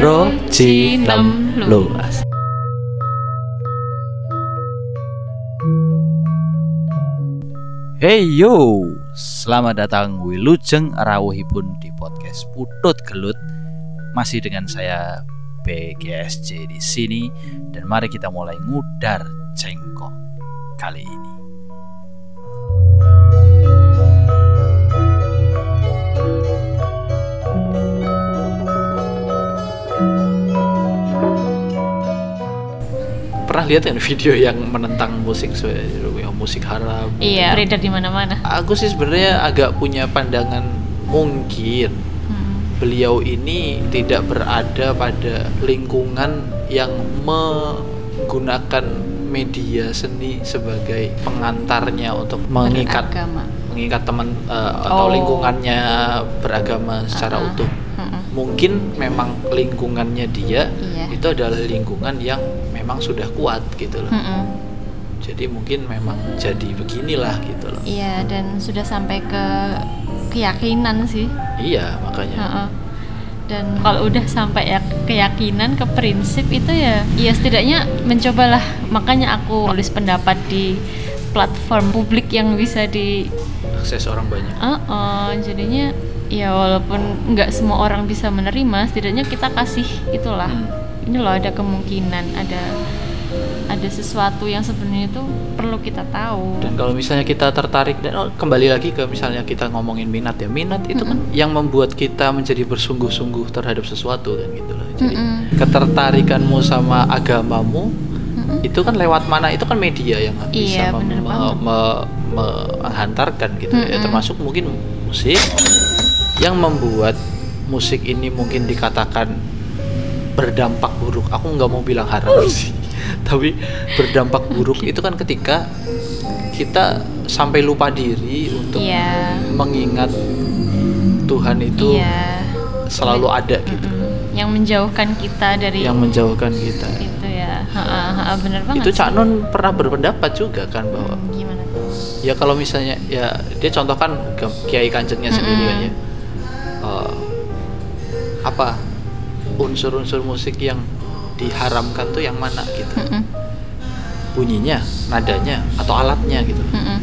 Rojinem Lo. Lo. Hey yo, selamat datang Wilujeng Rawuhipun di podcast Putut Gelut. Masih dengan saya BGSJ di sini dan mari kita mulai ngudar cengkok kali ini. Pernah lihat kan video yang menentang musik musik haram? Iya, beredar di mana-mana. Aku sih sebenarnya agak punya pandangan mungkin Hmm. beliau ini tidak berada pada lingkungan yang menggunakan media seni sebagai pengantarnya untuk mengikat mengikat teman eh, atau Oh. lingkungannya beragama secara Ah, ah. utuh. Mungkin memang lingkungannya dia Iya. itu adalah lingkungan yang memang sudah kuat gitu loh. Mm-mm. Jadi mungkin memang jadi beginilah gitu loh. Iya, dan sudah sampai ke keyakinan sih. Iya, makanya. Heeh. Dan kalau udah sampai ya keyakinan, ke prinsip itu ya, ya setidaknya mencobalah. Makanya aku nulis pendapat di platform publik yang bisa di Akses orang banyak. Uh-uh, jadinya ya walaupun nggak semua orang bisa menerima, setidaknya kita kasih itulah. Hmm. Ini loh ada kemungkinan, ada ada sesuatu yang sebenarnya itu perlu kita tahu. Dan kalau misalnya kita tertarik dan oh, kembali lagi ke misalnya kita ngomongin minat ya, minat itu kan yang membuat kita menjadi bersungguh-sungguh terhadap sesuatu kan gitu loh. Jadi Mm-mm. ketertarikanmu sama agamamu Mm-mm. itu kan lewat mana? Itu kan media yang bisa Iya, mem- bener me- me- me- menghantarkan gitu ya. Mm-mm. Termasuk mungkin musik yang membuat musik ini mungkin dikatakan berdampak buruk. Aku nggak mau bilang haram sih, tapi berdampak buruk itu kan ketika kita sampai lupa diri untuk Iya. mengingat Tuhan itu Iya. selalu ada gitu. Yang menjauhkan kita dari yang menjauhkan kita. itu ya. Ha-ha, ha-ha, bener banget. Itu. Cak Nun pernah berpendapat juga kan bahwa Hmm, gimana tuh? ya kalau misalnya ya dia contohkan Kiai Kanjengnya sendiri kan ya apa unsur-unsur musik yang diharamkan tuh yang mana gitu Mm-mm. bunyinya nadanya atau alatnya gitu Mm-mm.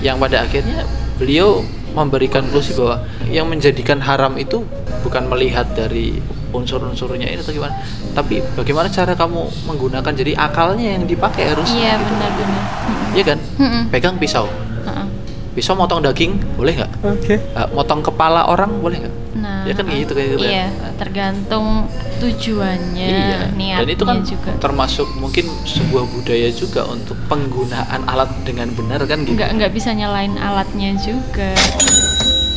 yang pada akhirnya beliau memberikan solusi bahwa yang menjadikan haram itu bukan melihat dari unsur-unsurnya ini atau gimana tapi bagaimana cara kamu menggunakan jadi akalnya yang dipakai harus Iya benar-benar. iya kan Mm-mm. pegang pisau Ha-ha. pisau motong daging boleh nggak Oke. Eh, motong kepala orang boleh nggak Ya kan gitu, kayak gitu kan. Iya, tergantung tujuannya, iya niatnya dan itu kan juga. termasuk mungkin sebuah budaya juga untuk penggunaan alat dengan benar kan gitu Nggak nggak bisa nyalain alatnya juga.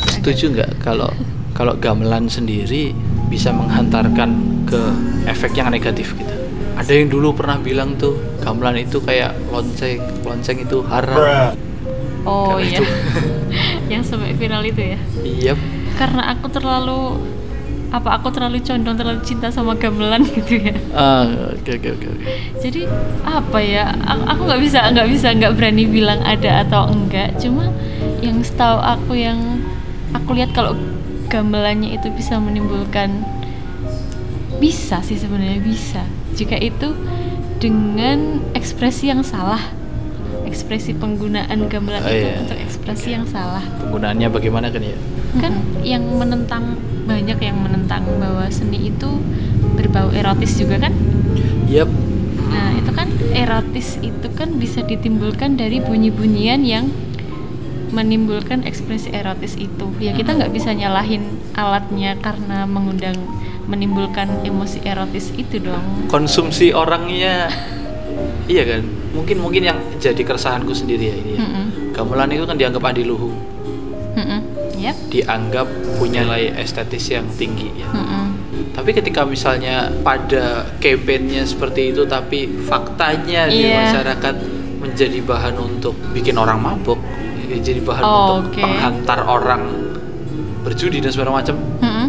setuju nggak kalau kalau gamelan sendiri bisa menghantarkan ke efek yang negatif gitu ada yang dulu pernah bilang tuh gamelan itu kayak lonceng lonceng itu haram Oh Karena iya, itu. yang sampai viral itu ya. iya Karena aku terlalu apa aku terlalu condong terlalu cinta sama gamelan gitu ya. Ah, oke oke oke. Jadi apa ya? Aku aku nggak bisa nggak bisa nggak berani bilang ada atau enggak. Cuma yang setahu aku yang aku lihat kalau gamelannya itu bisa menimbulkan bisa sih sebenarnya bisa. Jika itu dengan ekspresi yang salah, ekspresi penggunaan gamelan Oh, itu iya. untuk ekspresi yang salah. Penggunaannya bagaimana kan ya? Kan yang menentang banyak yang menentang bahwa seni itu berbau erotis juga kan? Yap. nah itu kan erotis itu kan bisa ditimbulkan dari bunyi-bunyian yang menimbulkan ekspresi erotis itu. Ya kita nggak bisa nyalahin alatnya karena mengundang menimbulkan emosi erotis itu dong. Konsumsi orangnya. Iya kan? Mungkin mungkin yang jadi keresahanku sendiri ya ini ya. Mm-mm. gamelan itu kan dianggap adiluhung Mm-mm. Yap. dianggap punya nilai estetis yang tinggi ya Mm-mm. tapi ketika misalnya pada campaignnya seperti itu tapi faktanya di Iya. masyarakat menjadi bahan untuk bikin orang mabuk ya, jadi bahan Oh, untuk oke. penghantar orang berjudi dan segala macam Mm-mm.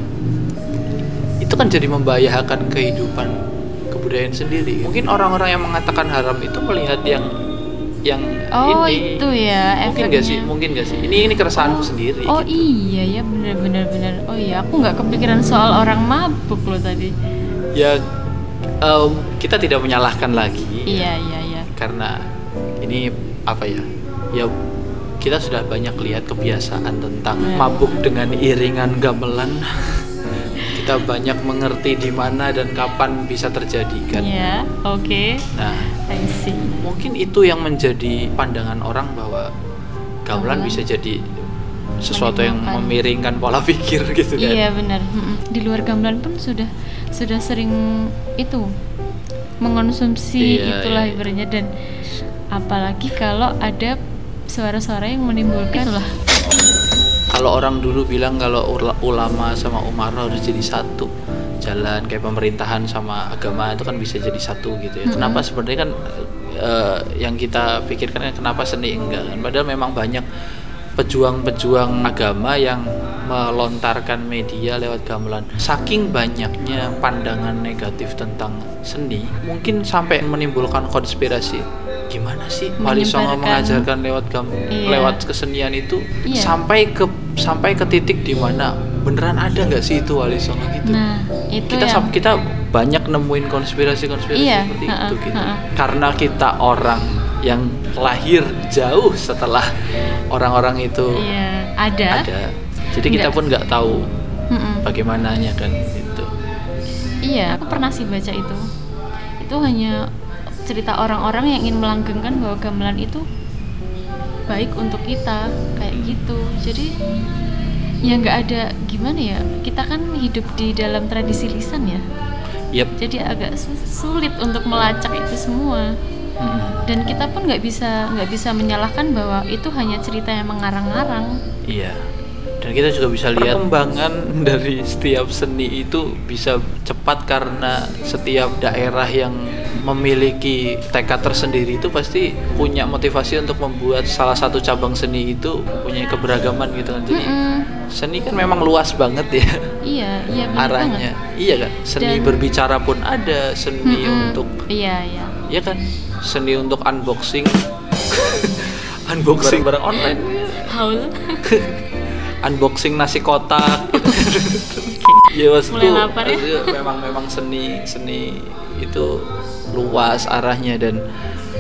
itu kan jadi membahayakan kehidupan kebudayaan sendiri. Mungkin orang-orang yang mengatakan haram itu melihat yang yang Oh ini. itu ya Mungkin efeknya. gak sih? Mungkin gak sih? Ini ini keresahanku sendiri. Oh gitu. iya ya bener bener bener. Oh iya aku nggak kepikiran soal orang mabuk loh tadi. Ya em, kita tidak menyalahkan lagi. Iya iya iya. Karena ini apa ya? Ya kita sudah banyak lihat kebiasaan tentang Ya. mabuk dengan iringan gamelan. kita banyak mengerti di mana dan kapan bisa terjadi kan. Iya oke. Nah, I see. mungkin itu yang menjadi pandangan orang bahwa gamelan Gamelan bisa jadi sesuatu yang memiringkan pola pikir gitu kan. Iya benar. Di luar gamelan pun sudah sudah sering itu mengonsumsi Iya, itulah iya, iya. ibaratnya dan apalagi kalau ada suara-suara yang menimbulkan itulah. Kalau orang dulu bilang kalau ula- ulama sama umara harus jadi satu jalan kayak pemerintahan sama agama itu kan bisa jadi satu gitu ya. Mm-mm. Kenapa sebenarnya kan eh, yang kita pikirkan kan kenapa seni enggak kan? Padahal memang banyak pejuang-pejuang agama yang melontarkan media lewat gamelan. Saking banyaknya pandangan negatif tentang seni, mungkin sampai menimbulkan konspirasi. Gimana sih Wali Songo mengajarkan lewat gam Iya. lewat kesenian itu Iya. sampai ke sampai ke titik di mana beneran ada nggak sih itu Wali Songo gitu? Nah itu kita yang kita banyak nemuin konspirasi-konspirasi Iya, seperti ha-ha, itu gitu. ha-ha. Karena kita orang yang lahir jauh setelah orang-orang itu iya ada. ada. Jadi kita pun nggak tahu Mm-mm. bagaimananya kan gitu. Iya, aku pernah sih baca itu. Itu hanya cerita orang-orang yang ingin melanggengkan bahwa gamelan itu baik untuk kita, kayak gitu. Jadi ya nggak ada gimana ya. Kita kan hidup di dalam tradisi lisan ya. Yep. Jadi agak su- sulit untuk melacak itu semua. Mm-mm. Dan kita pun nggak bisa nggak bisa menyalahkan bahwa itu hanya cerita yang mengarang-arang. Iya. Dan kita juga bisa lihat perkembangan dari setiap seni itu bisa cepat karena setiap daerah yang memiliki tekad tersendiri itu pasti punya motivasi untuk membuat salah satu cabang seni itu punya keberagaman gitu kan. Jadi Mm-mm. seni kan memang luas banget ya Iya, iya benar banget. arahnya. Iya kan? Seni Dan- berbicara pun ada, seni Mm-mm. untuk Iya, iya. Iya kan? Seni untuk unboxing. unboxing barang online. Haul. unboxing nasi kotak gitu. ya maksudku Mulai lapar ya. memang memang seni seni itu luas arahnya dan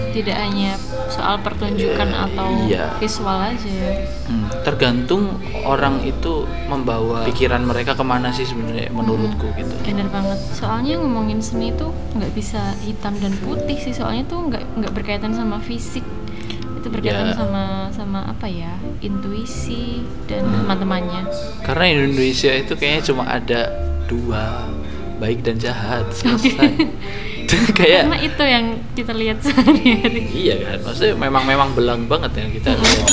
tidak hanya soal pertunjukan Eh, atau iya. visual aja ya. hmm, tergantung orang itu membawa pikiran mereka ke mana sih sebenarnya menurutku gitu bener banget soalnya ngomongin seni itu nggak bisa hitam dan putih sih soalnya tuh nggak nggak berkaitan sama fisik itu berkaitan Ya. sama sama apa ya intuisi dan Hmm. teman-temannya karena Indonesia itu kayaknya cuma ada dua baik dan jahat selesai kayak karena itu yang kita lihat sehari-hari Iya kan, maksudnya memang memang belang banget yang kita lihat.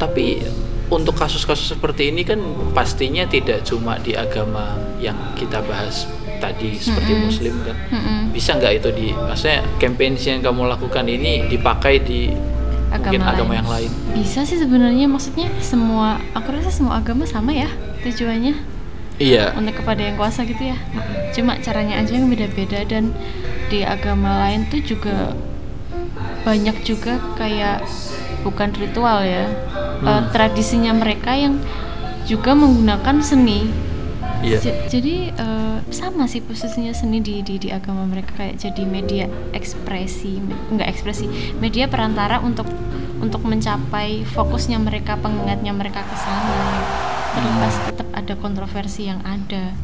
Tapi untuk kasus-kasus seperti ini kan pastinya tidak cuma di agama yang kita bahas tadi seperti Mm-mm. Muslim kan. Mm-mm. Bisa nggak itu di, maksudnya campaign yang kamu lakukan ini dipakai di mungkin Agama agama lain. yang lain? bisa sih sebenarnya maksudnya semua aku rasa semua agama sama ya tujuannya Iya. untuk kepada yang kuasa gitu ya cuma caranya aja yang beda-beda dan di agama lain tuh juga banyak juga kayak bukan ritual ya Hmm. eh, tradisinya mereka yang juga menggunakan seni Iya. J- jadi eh, sama sih posisinya seni di, di di agama mereka kayak jadi media ekspresi enggak ekspresi media perantara untuk untuk mencapai fokusnya mereka pengingatnya mereka ke sana terlepas tetap ada kontroversi yang ada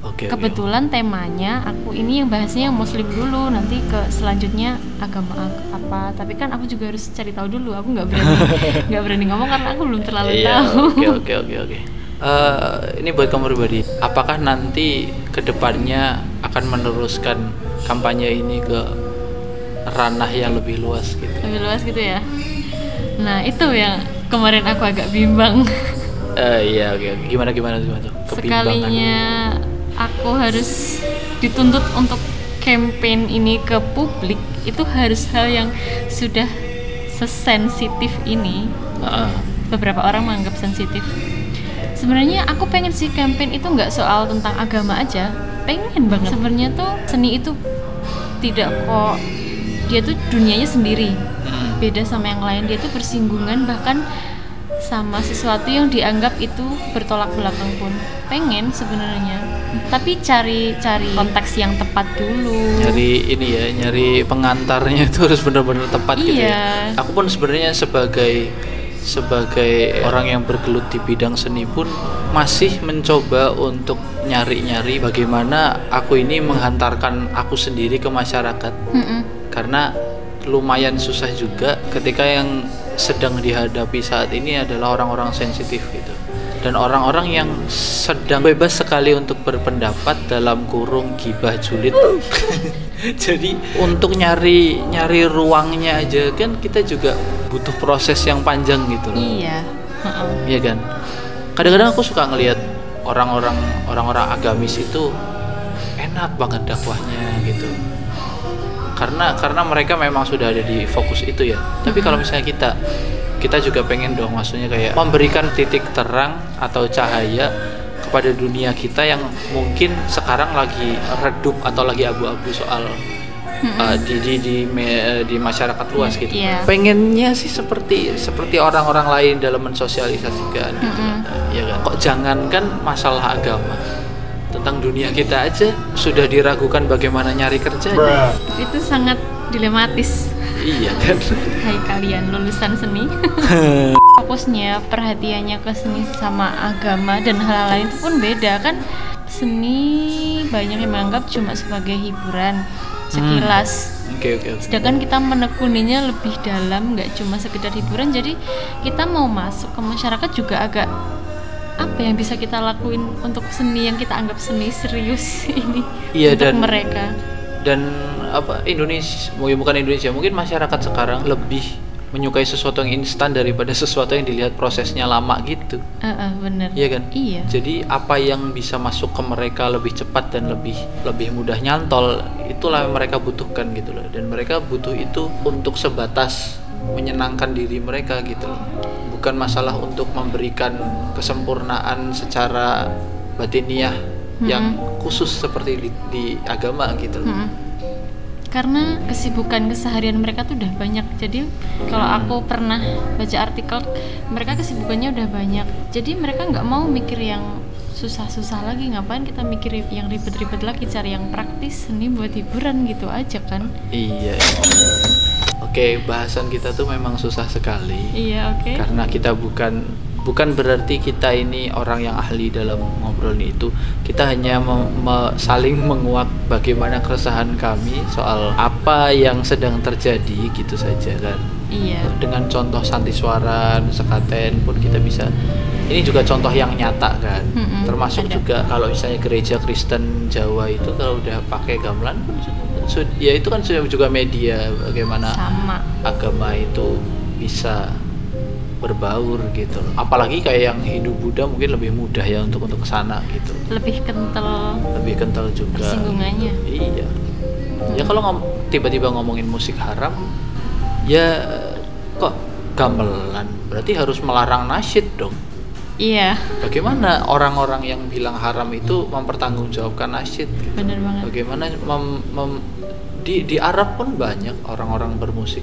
Oke. oke. kebetulan temanya aku ini yang bahasnya yang muslim dulu nanti ke selanjutnya agama ag- apa tapi kan aku juga harus cari tahu dulu aku nggak berani nggak berani ngomong karena aku belum terlalu Iya. tahu Oke oke oke oke. Eh, ini buat kamu pribadi. Apakah nanti ke depannya akan meneruskan kampanye ini ke ranah yang lebih luas gitu? lebih luas gitu ya nah itu yang kemarin aku agak bimbang Eh iya oke oke. Gimana gimana gimana tuh? Sekalinya aku. harus dituntut untuk campaign ini ke publik itu harus hal yang sudah sesensitif ini. Heeh. beberapa orang menganggap sensitif. Sebenarnya aku pengen sih campaign itu nggak soal tentang agama aja. Pengen banget. Sebenarnya tuh seni itu tidak kok dia tuh dunianya sendiri. Beda sama yang lain dia tuh bersinggungan bahkan sama sesuatu yang dianggap itu bertolak belakang pun. Pengen sebenarnya. Tapi cari cari konteks yang tepat dulu. Nyari ini ya nyari pengantarnya itu harus benar-benar tepat gitu ya. Iya. aku pun sebenarnya sebagai sebagai orang yang bergelut di bidang seni pun masih mencoba untuk nyari-nyari bagaimana aku ini menghantarkan aku sendiri ke masyarakat. Mm-mm. karena lumayan susah juga ketika yang sedang dihadapi saat ini adalah orang-orang sensitif gitu. Dan orang-orang yang sedang bebas sekali untuk berpendapat dalam kurung gibah julid. Jadi untuk nyari nyari ruangnya aja kan kita juga butuh proses yang panjang gitu loh. Iya. Iya kan? Kadang-kadang aku suka ngelihat orang-orang orang-orang agamis itu enak banget dakwahnya gitu karena karena mereka memang sudah ada di fokus itu ya. Tapi kalau misalnya kita kita juga pengen dong maksudnya kayak memberikan titik terang atau cahaya kepada dunia kita yang mungkin sekarang lagi redup atau lagi abu-abu soal uh, di di di, me- di masyarakat luas gitu. Iya. pengennya sih seperti seperti orang-orang lain dalam mensosialisasikan gitu. Mm-mm. ya kan? Kok jangankan masalah agama tentang dunia kita aja sudah diragukan bagaimana nyari kerja. Itu sangat dilematis. Iya kan? Hai kalian lulusan seni. Fokusnya perhatiannya ke seni sama agama dan hal lain itu pun beda kan. Seni banyak yang menganggap cuma sebagai hiburan sekilas. Oke oke oke. sedangkan kita menekuninya lebih dalam nggak cuma sekedar hiburan. Jadi kita mau masuk ke masyarakat juga agak apa yang bisa kita lakuin untuk seni yang kita anggap seni serius ini Iya, untuk dan- mereka? dan apa Indonesia mungkin bukan Indonesia mungkin masyarakat sekarang lebih menyukai sesuatu yang instan daripada sesuatu yang dilihat prosesnya lama gitu. Eh, eh, bener. Iya kan? Iya. Jadi apa yang bisa masuk ke mereka lebih cepat dan lebih lebih mudah nyantol itulah yang mereka butuhkan gitu loh. Dan mereka butuh itu untuk sebatas menyenangkan diri mereka gitu loh bukan masalah untuk memberikan kesempurnaan secara batiniah yang khusus seperti di, di agama gitu loh Mm-mm. Karena kesibukan keseharian mereka tuh udah banyak. Jadi kalau aku pernah baca artikel, mereka kesibukannya udah banyak. Jadi mereka nggak mau mikir yang susah-susah lagi. Ngapain kita mikir yang ribet-ribet lagi? Cari yang praktis, seni buat hiburan gitu aja kan? iya oke bahasan kita tuh memang susah sekali Iya oke. karena kita bukan bukan berarti kita ini orang yang ahli dalam ngobrol itu kita hanya me- me- saling menguak bagaimana keresahan kami soal apa yang sedang terjadi gitu saja kan Iya. dengan contoh santiswaran sekaten pun kita bisa ini juga contoh yang nyata kan Mm-mm, termasuk ada. juga kalau misalnya gereja Kristen Jawa itu kalau udah pakai gamelan pun ya itu kan juga media bagaimana Sama. agama itu bisa berbaur gitu loh. Apalagi kayak yang Hindu Buddha mungkin lebih mudah ya untuk untuk ke sana gitu. Lebih kental Lebih kental juga. persinggungannya. Iya. Ya kalau ngom- tiba-tiba ngomongin musik haram, ya kok gamelan berarti harus melarang nasyid dong. Iya. Bagaimana orang-orang yang bilang haram itu mempertanggungjawabkan nasyid? Gitu? Bener banget. Bagaimana mem- mem- di di Arab pun banyak orang-orang bermusik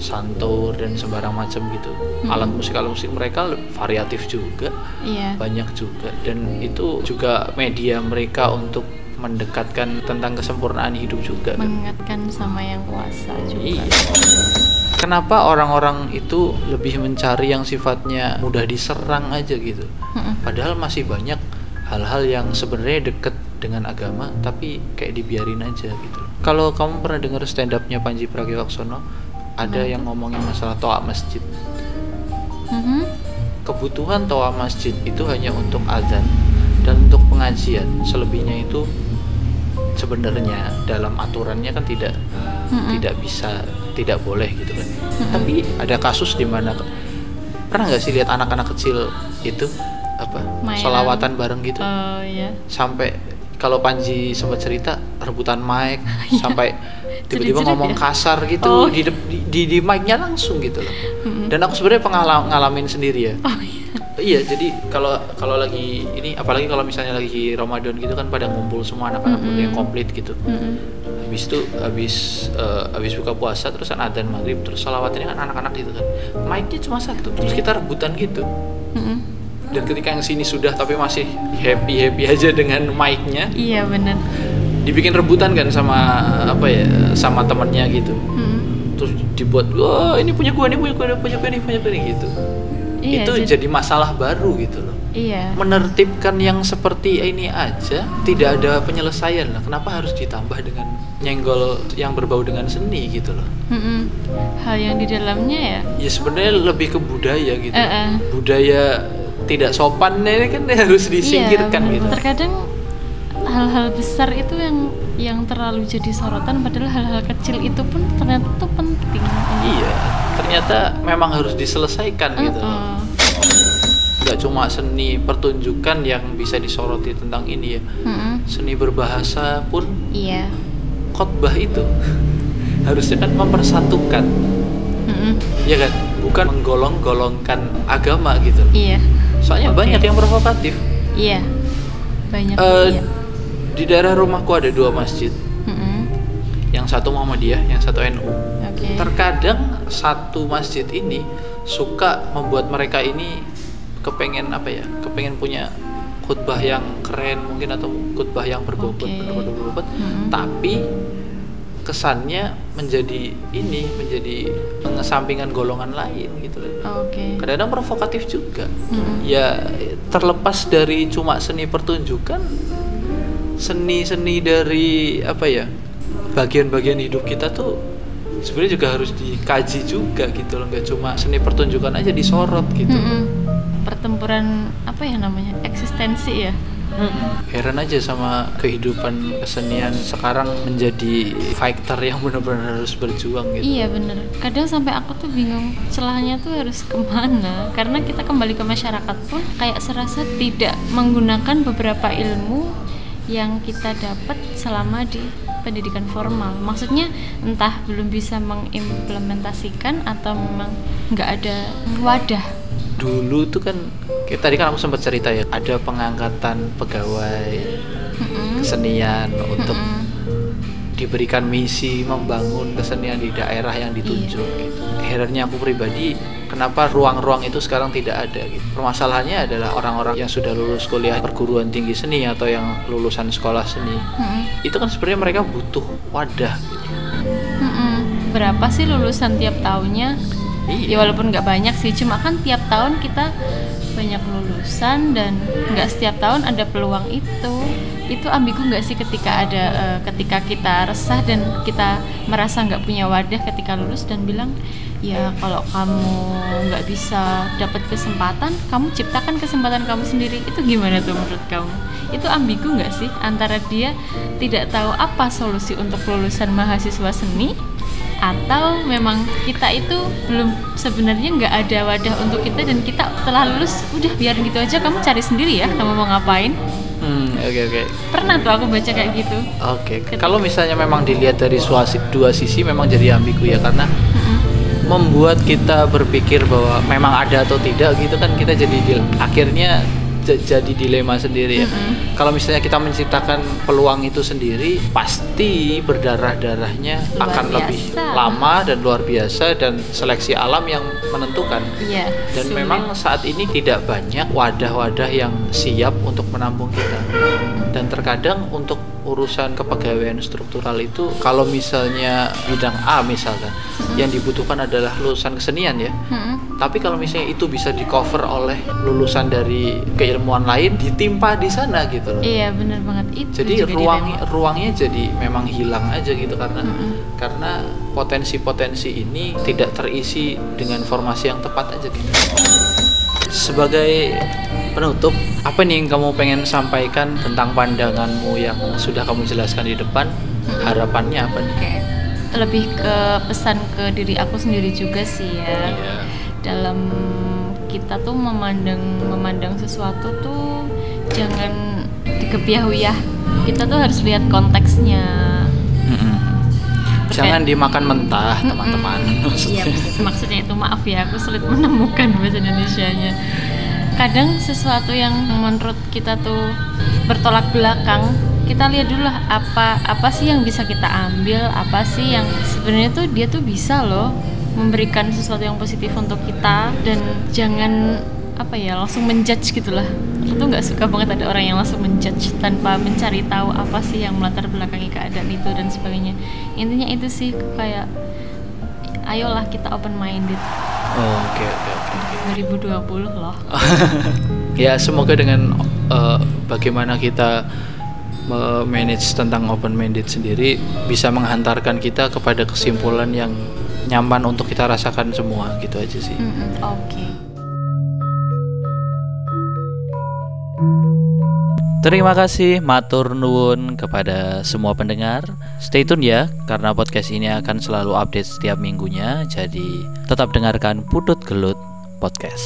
santur dan sembarang macam gitu. Hmm. Alat musik alat musik mereka variatif juga, Iya. banyak juga dan itu juga media mereka untuk mendekatkan tentang kesempurnaan hidup juga. kan. Mengingatkan sama yang kuasa juga. Iya. Kenapa orang-orang itu lebih mencari yang sifatnya mudah diserang aja gitu? Padahal masih banyak hal-hal yang sebenarnya deket dengan agama tapi kayak dibiarin aja gitu. Kalau kamu pernah dengar stand upnya Panji Pragiwaksono, ada yang ngomongin masalah toa masjid. Mhm. Kebutuhan toa masjid itu hanya untuk azan dan untuk pengajian. Selebihnya itu sebenarnya dalam aturannya kan tidak Mm-mm. tidak bisa tidak boleh gitu kan. Tapi ada kasus di mana pernah nggak sih lihat anak-anak kecil itu apa Mainan. solawatan bareng gitu Oh iya. sampai kalau Panji sempat cerita rebutan mic sampai tiba-tiba ngomong ya? kasar gitu Oh. di, di di mic-nya langsung gitu loh. Mm-mm. Dan aku sebenarnya pengalam ngalamin sendiri ya. Oh iya. Iya, jadi kalau kalau lagi ini apalagi kalau misalnya lagi Ramadan gitu kan pada ngumpul semua anak-anak muda yang Mm-mm. komplit gitu. Mm-mm. habis itu habis eh, habis buka puasa terus kan adzan maghrib terus ini kan anak-anak gitu kan mic-nya cuma satu terus kita rebutan gitu Mm-mm. dan ketika yang sini sudah tapi masih happy happy aja dengan mic-nya iya bener dibikin rebutan kan sama apa ya sama temennya gitu Mm-mm. terus dibuat wah ini punya gua ini punya gua ini punya gua ini punya gua ini gitu iya itu jadi- jadi masalah baru gitu loh. Iya. Menertibkan yang seperti ini aja tidak ada penyelesaian lah. Kenapa harus ditambah dengan nyenggol yang berbau dengan seni gitu loh? Mm-mm. hal yang di dalamnya ya? Ya sebenarnya lebih ke budaya gitu. Eh. budaya tidak sopan ini kan harus disingkirkan iya, gitu. Terkadang hal-hal besar itu yang yang terlalu jadi sorotan padahal hal-hal kecil itu pun ternyata tuh penting. Iya ternyata memang harus diselesaikan gitu. Loh nggak cuma seni pertunjukan yang bisa disoroti tentang ini ya. Mm-mm. seni berbahasa pun iya. khotbah itu harusnya kan mempersatukan. Mm-mm. ya kan? Bukan menggolong-golongkan agama gitu. Iya. Soalnya Oke. banyak yang provokatif. Iya. Banyak Eh, iya. di daerah rumahku ada dua masjid. Mm-mm. yang satu Muhammadiyah yang satu NU oke terkadang satu masjid ini suka membuat mereka ini kepengen apa ya kepengen punya khutbah yang keren mungkin atau khutbah yang berbobot Oke. berbobot berbobot Mm-mm. tapi kesannya menjadi ini menjadi mengesampingkan golongan lain gitu loh oke kadang-kadang provokatif juga Mm-mm. ya terlepas dari cuma seni pertunjukan seni-seni dari apa ya bagian-bagian hidup kita tuh sebenarnya juga harus dikaji juga gitu loh nggak cuma seni pertunjukan aja disorot gitu Mm-mm. pertempuran apa ya namanya eksistensi ya heran aja sama kehidupan kesenian sekarang menjadi fighter yang benar-benar harus berjuang gitu Iya bener. Kadang sampai aku tuh bingung celahnya tuh harus ke mana. Karena kita kembali ke masyarakat pun kayak serasa tidak menggunakan beberapa ilmu yang kita dapat selama di pendidikan formal. Maksudnya entah belum bisa mengimplementasikan atau memang nggak ada wadah. dulu tuh kan kayak tadi kan aku sempat cerita ya ada pengangkatan pegawai kesenian untuk. Diberikan misi membangun kesenian di daerah yang ditunjuk Iya. gitu. Herannya aku pribadi kenapa ruang-ruang itu sekarang tidak ada gitu. Permasalahannya adalah orang-orang yang sudah lulus kuliah perguruan tinggi seni atau yang lulusan sekolah seni. Mm-mm. Itu kan sebenarnya mereka butuh wadah gitu. Mm-mm. Berapa sih lulusan tiap tahunnya? Ya Iya. walaupun nggak banyak sih, cuma kan tiap tahun kita banyak lulusan dan nggak setiap tahun ada peluang itu. Itu ambigu nggak sih ketika ada eh, ketika kita resah dan kita merasa nggak punya wadah ketika lulus dan bilang ya kalau kamu nggak bisa dapat kesempatan, kamu ciptakan kesempatan kamu sendiri. Itu gimana tuh menurut kamu? Itu ambigu nggak sih antara dia tidak tahu apa solusi untuk lulusan mahasiswa seni atau memang kita itu belum sebenarnya nggak ada wadah untuk kita dan kita setelah lulus udah biarin gitu aja kamu cari sendiri ya kamu mau ngapain Hmm, oke oke. pernah tuh aku baca kayak gitu Oke. Kalau misalnya memang dilihat dari suasi, dua sisi memang jadi ambigu ya karena membuat kita berpikir bahwa memang ada atau tidak gitu kan kita jadi di- akhirnya jadi dilema sendiri ya. Mm-mm. Kalau misalnya kita menciptakan peluang itu sendiri, pasti berdarah-darahnya Luar akan lebih biasa. lama dan luar biasa dan seleksi alam yang menentukan. Iya Dan sulit. memang saat ini tidak banyak wadah-wadah yang siap untuk menampung kita. Dan terkadang untuk urusan kepegawaian struktural itu kalau misalnya bidang A misalkan yang dibutuhkan adalah lulusan kesenian ya. Mm-mm. Tapi kalau misalnya itu bisa di cover oleh lulusan dari keilmuan lain ditimpa di sana gitu loh. iya bener banget itu Jadi ruang dilema. ruangnya jadi memang hilang aja gitu karena Mm-mm. karena potensi-potensi ini tidak terisi dengan formasi yang tepat aja gitu. Sebagai penutup, apa nih yang kamu pengen sampaikan tentang pandanganmu yang sudah kamu jelaskan di depan? Harapannya apa nih? Oke. lebih ke pesan ke diri aku sendiri juga sih ya Iya. dalam kita tuh memandang memandang sesuatu tuh jangan dikepiah-uyah kita tuh harus lihat konteksnya Mm-mm. Jangan dimakan mentah, teman-teman. Iya, maksudnya itu maaf ya, aku sulit menemukan bahasa Indonesianya. Kadang sesuatu yang menurut kita tuh bertolak belakang, kita lihat dulu lah apa apa sih yang bisa kita ambil apa sih yang sebenarnya tuh dia tuh bisa loh memberikan sesuatu yang positif untuk kita dan jangan apa ya langsung menjudge gitulah aku tuh nggak suka banget ada orang yang langsung menjudge tanpa mencari tahu apa sih yang melatar belakangi keadaan itu dan sebagainya. Intinya itu sih kayak ayolah kita open minded Oh, Oke oke oke. 2020 loh. Ya semoga dengan eh, bagaimana kita manage tentang open minded sendiri bisa menghantarkan kita kepada kesimpulan yang nyaman untuk kita rasakan semua gitu aja sih. Mm-mm, oke Terima kasih matur nuwun kepada semua pendengar. Stay tune ya karena podcast ini akan selalu update setiap minggunya. Jadi tetap dengarkan Putut Gelut Podcast.